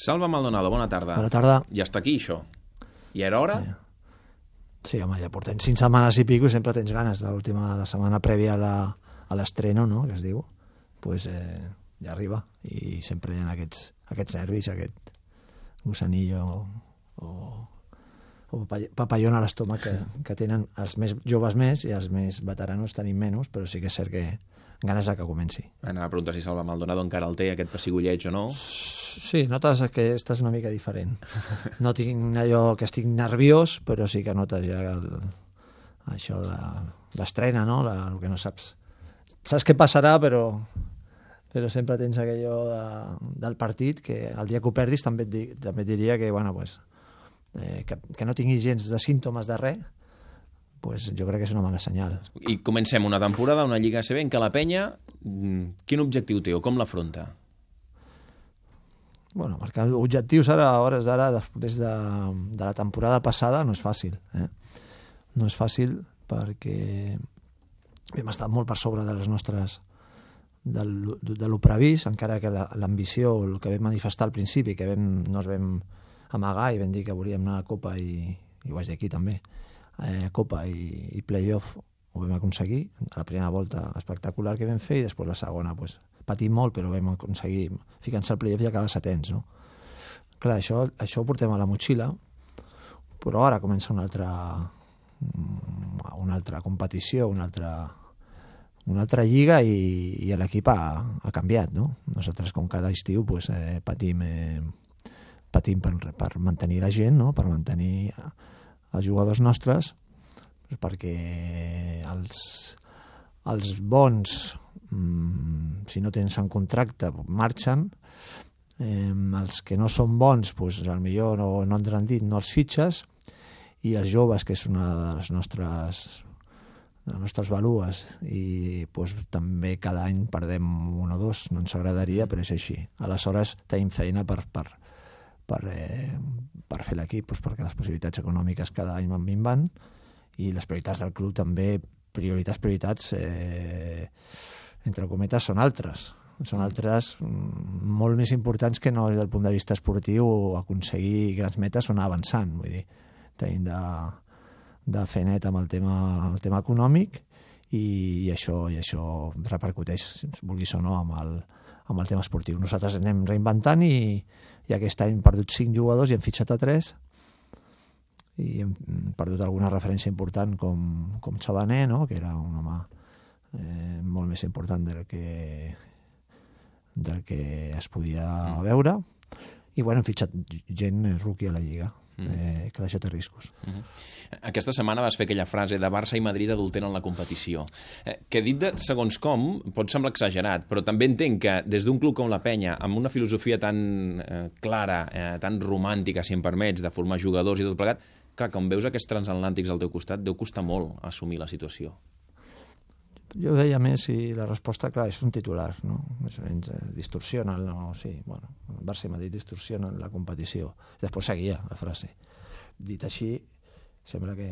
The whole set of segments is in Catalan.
Salva Maldonado, bona tarda. Bona tarda. Ja està aquí, això. I era hora? Sí, home, ja portem cinc setmanes i pico i sempre tens ganes. L'última, la setmana prèvia a l'estreno, no?, que es diu, pues, eh, ja arriba. I sempre hi ha aquests, aquests nervis, aquest gusanillo o, o papall- papallón a l'estómac que, que tenen els més joves més i els més veteranos tenim menys, però sí que és cert que ganes de que comenci. Anava a preguntar si Salva Maldonado encara el té, aquest pessigolleig o no. Sí, notes que estàs una mica diferent. No tinc allò que estic nerviós, però sí que notes ja el, això de l'estrena, no? La, el que no saps. Saps què passarà, però, però sempre tens aquello de, del partit que el dia que ho perdis també et, di, també et diria que, bueno, pues, eh, que, que no tinguis gens de símptomes de res, pues jo crec que és una mala senyal. I comencem una temporada, una Lliga ACB en què la penya, mm, quin objectiu té o com l'afronta? Bueno, marcar objectius ara, a hores d'ara, després de, de la temporada passada, no és fàcil. Eh? No és fàcil perquè hem estat molt per sobre de les nostres del, de lo previst, encara que la- l'ambició, el que vam manifestar al principi, que vam, no es vam amagar i vam dir que volíem anar a Copa i, i ho vaig dir aquí també, eh, Copa i, i playoff ho vam aconseguir, a la primera volta espectacular que vam fer i després la segona pues, patim molt però vam aconseguir ficar-se al playoff i acabar setents no? clar, això, això ho portem a la motxilla però ara comença una altra mm, una altra competició una altra, una altra lliga i, i l'equip ha, ha canviat no? nosaltres com cada estiu pues, eh, patim eh, patim per, per mantenir la gent no? per mantenir els jugadors nostres doncs perquè els, els bons, mm, si no tens en contracte, marxen, eh, els que no són bons, doncs, millor no, no han rendit, no els fitxes, i els joves, que és una de les nostres de les nostres values i doncs, també cada any perdem un o dos, no ens agradaria però és així, aleshores tenim feina per, per, per, eh, per fer l'equip doncs, perquè les possibilitats econòmiques cada any van minvant i les prioritats del club també prioritats, prioritats eh, entre cometes són altres. Són altres mm, molt més importants que no des del punt de vista esportiu aconseguir grans metes o anar avançant. Vull dir, tenim de, de fer net amb el tema, el tema econòmic i, i, això, i això repercuteix, vulguis o no, amb el, amb el tema esportiu. Nosaltres anem reinventant i, i aquest any hem perdut cinc jugadors i hem fitxat a tres i hem perdut alguna referència important com, com Sabané, no? que era un home eh, molt més important del que, del que es podia Mm. veure i bueno, hem fitxat gent rookie a la Lliga Mm. eh, que ha deixat riscos. Aquesta setmana vas fer aquella frase de Barça i Madrid adulteren la competició, eh, que dit de segons com pot semblar exagerat, però també entenc que des d'un club com la Penya, amb una filosofia tan eh, clara, eh, tan romàntica, si em permets, de formar jugadors i tot plegat, clar, quan veus aquests transatlàntics al teu costat, deu costar molt assumir la situació. Jo deia més i la resposta, clar, és un titular, no? Més o menys eh, distorsiona, no? sí, bueno, el Barça i Madrid distorsionen la competició. Després seguia la frase. Dit així, sembla que,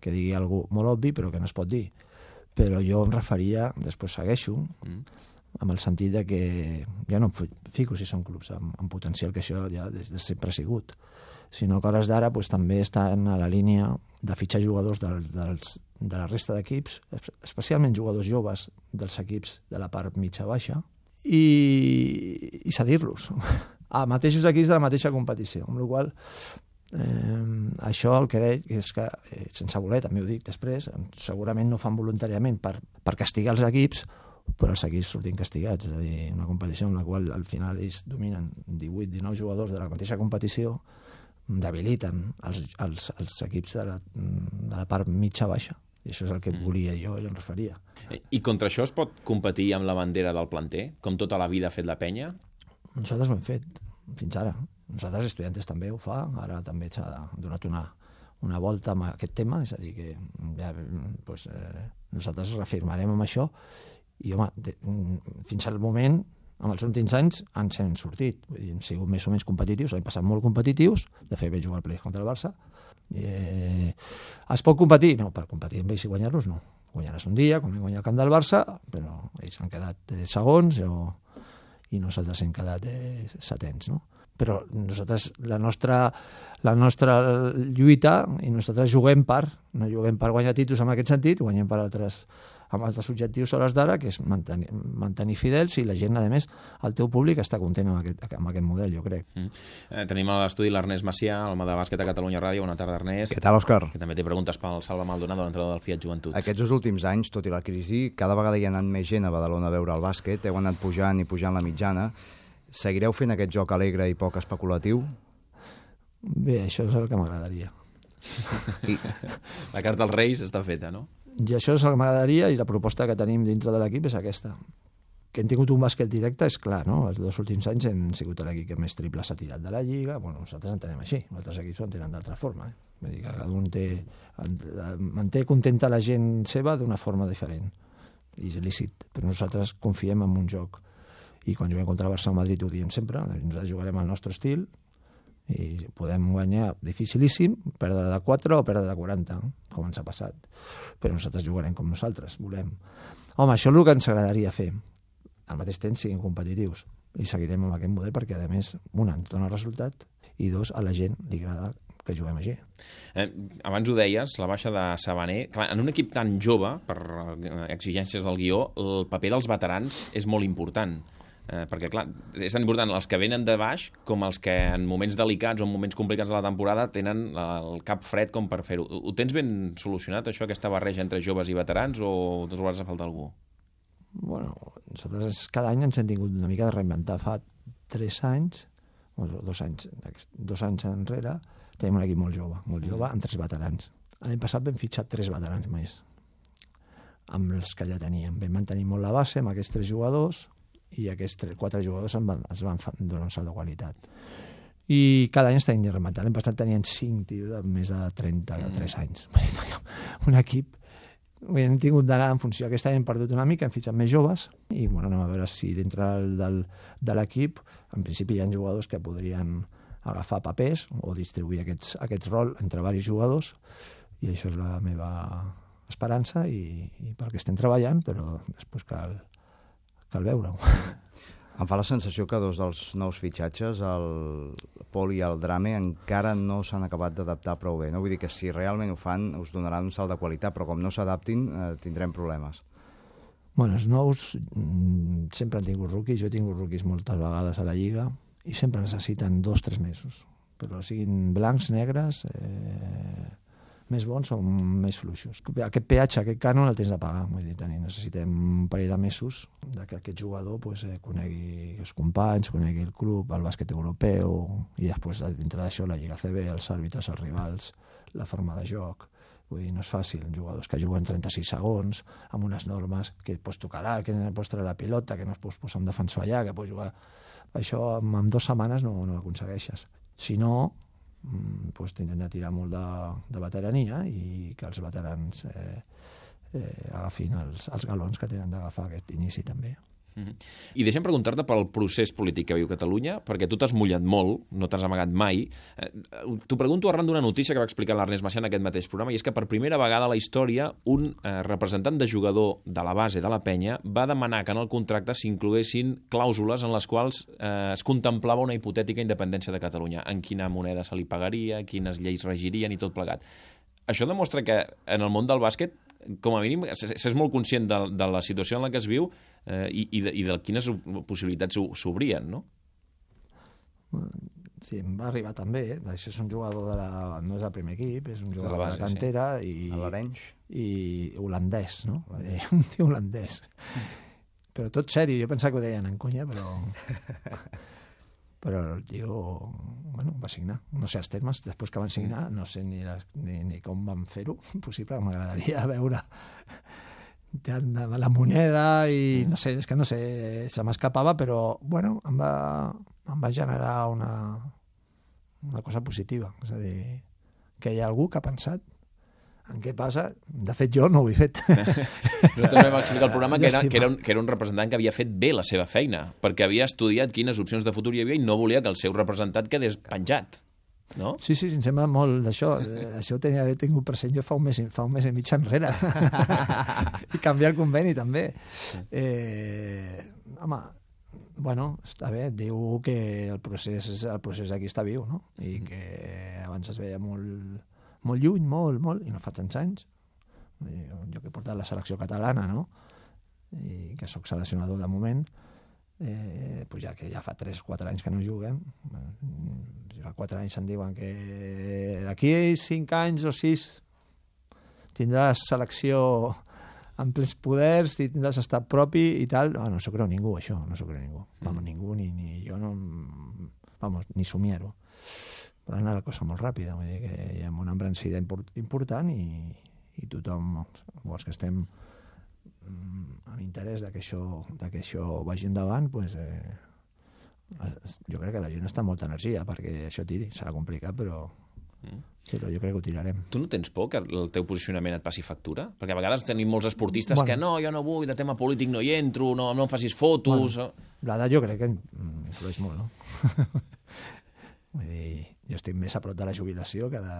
que digui algú molt obvi, però que no es pot dir. Però jo em referia, després segueixo, Mm. amb el sentit de que ja no em fi- fico si són clubs amb, amb potencial, que això ja des de sempre ha sigut, sinó que hores d'ara pues, també estan a la línia de fitxar jugadors dels, dels, de la resta d'equips, es- especialment jugadors joves dels equips de la part mitja-baixa, i, i cedir-los a mateixos equips de la mateixa competició, amb la qual eh, això el que deia és que, eh, sense voler, també ho dic després, segurament no fan voluntàriament per, per castigar els equips, però els equips sortint castigats, és a dir, una competició en la qual al final ells dominen 18-19 jugadors de la mateixa competició, debiliten els, els, els equips de la, de la part mitja-baixa. I això és el que volia jo i em referia. Eh, I contra això es pot competir amb la bandera del planter, com tota la vida ha fet la Penya? Nosaltres ho hem fet fins ara. Nosaltres, estudiantes, també ho fa. Ara també s'ha donat una, una volta amb aquest tema, és a dir, que ja, pues, eh, nosaltres reafirmarem amb això i, home, de, fins al moment, amb els últims anys, ens hem sortit. Vull dir, hem sigut més o menys competitius, hem passat molt competitius, de fet vaig jugar al play contra el Barça. Eh, es pot competir? No, per competir amb ells i guanyar-los no. Guanyaràs un dia, com hem guanyat el camp del Barça, però ells han quedat eh, segons o, i nosaltres hem quedat eh, setents, no? però nosaltres, la nostra, la nostra lluita, i nosaltres juguem per, no juguem per guanyar títols en aquest sentit, guanyem per altres, amb altres objectius a hores d'ara, que és mantenir, mantenir fidels i la gent, a més, el teu públic està content amb aquest, amb aquest model, jo crec. Mm. Eh, tenim a l'estudi l'Ernest Macià, el de bàsquet a Catalunya Ràdio. Bona tarda, Ernest. Què tal, Òscar? Que també té preguntes pel Salva Maldonado, l'entrenador del Fiat Joventut. Aquests dos últims anys, tot i la crisi, cada vegada hi ha anat més gent a Badalona a veure el bàsquet, heu anat pujant i pujant la mitjana. Seguireu fent aquest joc alegre i poc especulatiu? Bé, això és el que m'agradaria. I... La carta als Reis està feta, no? I això és el que m'agradaria i la proposta que tenim dintre de l'equip és aquesta. Que hem tingut un bàsquet directe, és clar, no? Els dos últims anys hem sigut l'equip que més triples s'ha tirat de la Lliga. Bueno, nosaltres entenem així, altres equips ho entenen d'altra forma. Eh? Vull dir que cada un té, manté contenta la gent seva d'una forma diferent. I és lícit, però nosaltres confiem en un joc. I quan juguem contra el Barça o Madrid ho diem sempre, nosaltres jugarem al nostre estil, i podem guanyar dificilíssim, perdre de 4 o perdre de 40, com ens ha passat. Però nosaltres jugarem com nosaltres, volem. Home, això és el que ens agradaria fer. Al mateix temps siguin competitius i seguirem amb aquest model perquè, a més, un, ens dona resultat i dos, a la gent li agrada que juguem així. Eh, abans ho deies, la baixa de Sabaner. Clar, en un equip tan jove, per exigències del guió, el paper dels veterans és molt important. Eh, perquè, clar, és tan important els que venen de baix com els que en moments delicats o en moments complicats de la temporada tenen el cap fred com per fer-ho. Ho tens ben solucionat, això, aquesta barreja entre joves i veterans, o trobaràs a faltar algú? Bueno, nosaltres cada any ens hem tingut una mica de reinventar. Fa tres anys, o dos anys, dos anys enrere, tenim un equip molt jove, molt jove, amb tres veterans. L'any passat vam fitxar tres veterans més amb els que ja teníem. Vam mantenir molt la base amb aquests tres jugadors, i aquests tres, quatre jugadors en van, es van donar un salt de qualitat. I cada any estem rematant. L'any passat tenien cinc tios de més de 33 mm. anys. un equip hem tingut d'anar en funció. Aquest any hem perdut una mica, hem fitxat més joves i bueno, anem a veure si dintre del, del, de l'equip en principi hi ha jugadors que podrien agafar papers o distribuir aquests, aquest rol entre diversos jugadors i això és la meva esperança i, i pel que estem treballant, però després cal, cal veure-ho. Em fa la sensació que dos dels nous fitxatges, el Pol i el Drame, encara no s'han acabat d'adaptar prou bé. No? Vull dir que si realment ho fan us donaran un salt de qualitat, però com no s'adaptin eh, tindrem problemes. Bueno, els nous mm, sempre han tingut rookies, jo he tingut rookies moltes vegades a la Lliga i sempre necessiten dos o tres mesos. Però siguin blancs, negres, eh, més bons o més fluixos. Aquest peatge, aquest cànon el tens de pagar, vull dir, tenir, necessitem un parell de mesos de que aquest jugador pues, eh, conegui els companys, conegui el club, el bàsquet europeu, i després dintre d'això la Lliga CB, els àrbitres, els rivals, la forma de joc, vull dir, no és fàcil, jugadors que juguen 36 segons, amb unes normes que pots tocar que no pots treure la pilota, que no es pots posar un defensor allà, que pots jugar... Això en, dues setmanes no, no l'aconsegueixes. Si no, Mm, pues, tindran de tirar molt de, de veterania i que els veterans eh, eh, agafin els, els galons que tenen d'agafar aquest inici també. I deixa'm preguntar-te pel procés polític que viu Catalunya, perquè tu t'has mullat molt, no t'has amagat mai. Eh, T'ho pregunto arran d'una notícia que va explicar l'Ernest Macià en aquest mateix programa, i és que per primera vegada a la història un eh, representant de jugador de la base de la penya va demanar que en el contracte s'incloguessin clàusules en les quals eh, es contemplava una hipotètica independència de Catalunya, en quina moneda se li pagaria, quines lleis regirien i tot plegat. Això demostra que en el món del bàsquet com a mínim, s'és molt conscient de, de la situació en la que es viu eh, i, i, de, i de quines possibilitats s'obrien, no? Sí, em va arribar també. Eh? Això és un jugador de la... no és del primer equip, és un jugador de la, base, de la cantera sí. i... l'Arenys. I holandès, no? Holandès. Un tio holandès. Però tot seri, jo pensava que ho deien en conya, però... però el tio bueno, va signar, no sé els termes, després que van signar no sé ni, les, ni, ni com van fer-ho, possible, m'agradaria veure la moneda i no sé, és que no sé, se m'escapava, però bueno, em va, em va generar una, una cosa positiva, és a dir, que hi ha algú que ha pensat en què passa? De fet, jo no ho he fet. Nosaltres vam explicar al programa que era, que, era un, que era un representant que havia fet bé la seva feina, perquè havia estudiat quines opcions de futur hi havia i no volia que el seu representant quedés penjat. No? Sí, sí, em sembla molt d'això. Eh, això tenia d'haver tingut present jo fa un mes, fa un mes i mig enrere. I canviar el conveni, també. Eh, home, bueno, està bé, diu que el procés, el procés aquí està viu, no? I que abans es veia molt, molt lluny, molt, molt, i no fa tants anys. Jo que he portat la selecció catalana, no? I que sóc seleccionador de moment, eh, pues ja que ja fa 3-4 anys que no juguem, fa 4 anys se'n diuen que d'aquí 5 anys o 6 tindràs selecció amb plens poders i tindràs estat propi i tal. Oh, no s'ho creu ningú, això, no s'ho creu ningú. Mm. Vamos, ningú, ni, ni jo no... Vamos, ni somiar-ho. Però anar la cosa molt ràpida, vull dir que hi ha una embrancida important i, i tothom, els que estem mm, amb interès de que això, de que això vagi endavant, pues, eh, jo crec que la gent està amb molta energia perquè això tiri. Serà complicat, però mm. Sí, però jo crec que ho tirarem. Tu no tens por que el teu posicionament et passi factura? Perquè a vegades tenim molts esportistes bueno. que no, jo no vull, de tema polític no hi entro, no, no em facis fotos... Bueno, L'edat jo crec que influeix molt, no? vull dir, jo estic més a prop de la jubilació que de,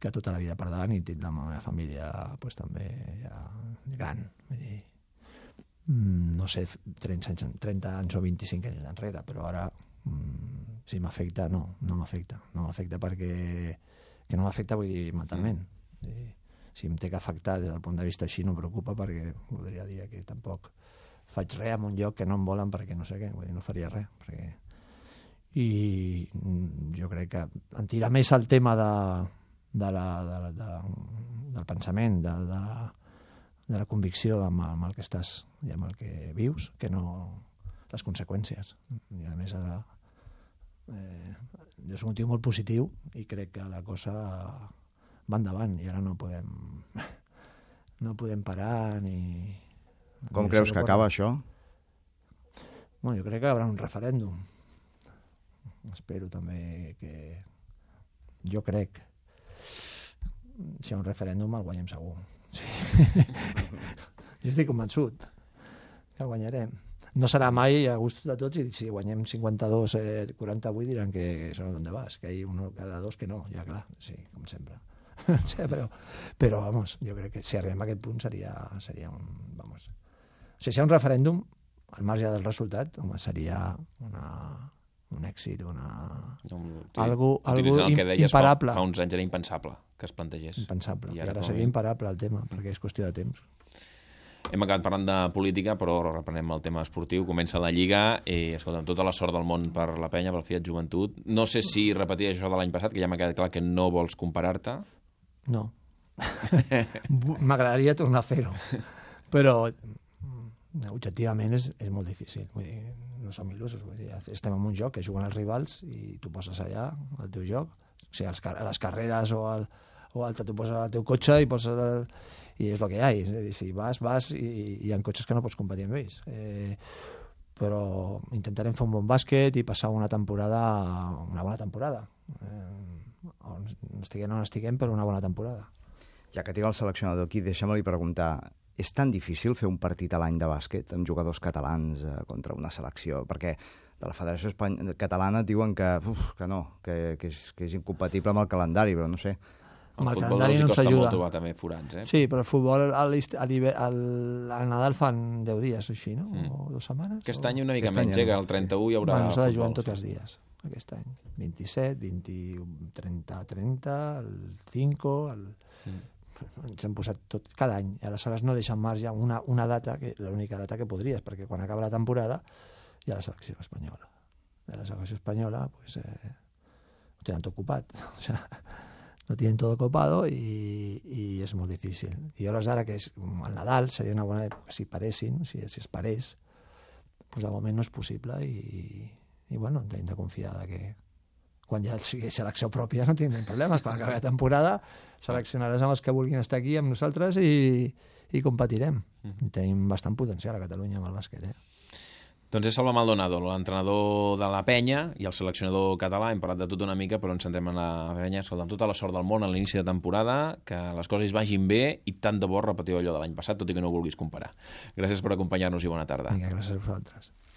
que tota la vida per davant i tinc la meva família pues, també ja gran. Vull dir, mm, no sé, 30 anys, 30 anys o 25 anys enrere, però ara mm, si m'afecta, no, no m'afecta. No m'afecta perquè que no m'afecta vull dir mentalment. I, si em té que afectar des del punt de vista així no em preocupa perquè podria dir que tampoc faig res en un lloc que no em volen perquè no sé què, vull dir, no faria res. Perquè... I mm, jo crec que en tira més el tema de, de la, de, de, del pensament, de, de, la, de la convicció amb, amb el que estàs i amb el que vius, que no les conseqüències. I a més ara eh, jo soc un tio molt positiu i crec que la cosa va endavant i ara no podem no podem parar ni... Com ni creus que acaba això? Bueno, jo crec que hi haurà un referèndum. Espero també que... Jo crec si hi ha un referèndum el guanyem segur. Sí. jo estic convençut que guanyarem. No serà mai a gust de tots i si guanyem 52, eh, 48 diran que això on vas, que hi ha uno cada dos que no, ja clar, sí, com sempre. sí, però, però, vamos, jo crec que si arribem a aquest punt seria, seria un... Vamos. O sigui, si hi ha un referèndum, al marge del resultat, home, seria una, un èxit, una... Un, sí, algo, algo el que deies imparable. Fa, fa uns anys era impensable que es plantegés. Impensable. I ara, I ara seria imparable el tema, perquè és qüestió de temps. Hem acabat parlant de política, però reprenem el tema esportiu. Comença la Lliga i, escolta'm, tota la sort del món per la penya, pel Fiat Joventut. No sé si repetir això de l'any passat, que ja m'ha quedat clar que no vols comparar-te. No. M'agradaria tornar a fer-ho. Però objectivament és, és molt difícil. Vull dir, no som il·lusos. Vull dir, estem en un joc que juguen els rivals i tu poses allà el teu joc. O sigui, els, a les carreres o, al, o altre, tu poses el teu cotxe i poses... El, i és el que hi ha. És dir, si vas, vas i, i hi ha cotxes que no pots competir amb ells. Eh, però intentarem fer un bon bàsquet i passar una temporada, una bona temporada. Eh, on estiguem o no estiguem, però una bona temporada. Ja que tinc el seleccionador aquí, deixa'm-li preguntar, és tan difícil fer un partit a l'any de bàsquet amb jugadors catalans eh, contra una selecció? Perquè de la Federació Espany Catalana diuen que, uf, que no, que, que, és, que és incompatible amb el calendari, però no sé. El, el calendari no ens ajuda. Molt trobar també forats, eh? Sí, però el futbol al, al, al, al Nadal fan 10 dies o així, no? Mm. O dues setmanes. Aquest o... any una mica menys, eh? Que el 31 hi haurà bueno, s'ha de jugar tots els dies, aquest any. 27, 20, 30, 30, el 5, el... Mm ens hem posat tot cada any. I aleshores no deixen marge una, una data que l'única data que podries perquè quan acaba la temporada hi ha la selecció espanyola. I la selecció espanyola pues, eh, ho tenen tot ocupat o sea, no tienen todo copado i, i és molt difícil. I a ara que és el Nadal seria una bona època si paressin si, si es parés pues de moment no és possible i, i bueno, hem de confiar que, quan ja sigui selecció pròpia no tindrem problemes, quan acabi la temporada seleccionaràs amb els que vulguin estar aquí amb nosaltres i, i competirem. Mm. Tenim bastant potencial a Catalunya amb el bàsquet, eh? Doncs és Salva Maldonado, l'entrenador de la penya i el seleccionador català. Hem parlat de tot una mica, però ens centrem en la penya. Escolta, amb tota la sort del món a l'inici de temporada, que les coses vagin bé i tant de bo repetir allò de l'any passat, tot i que no ho vulguis comparar. Gràcies per acompanyar-nos i bona tarda. Vinga, gràcies a vosaltres.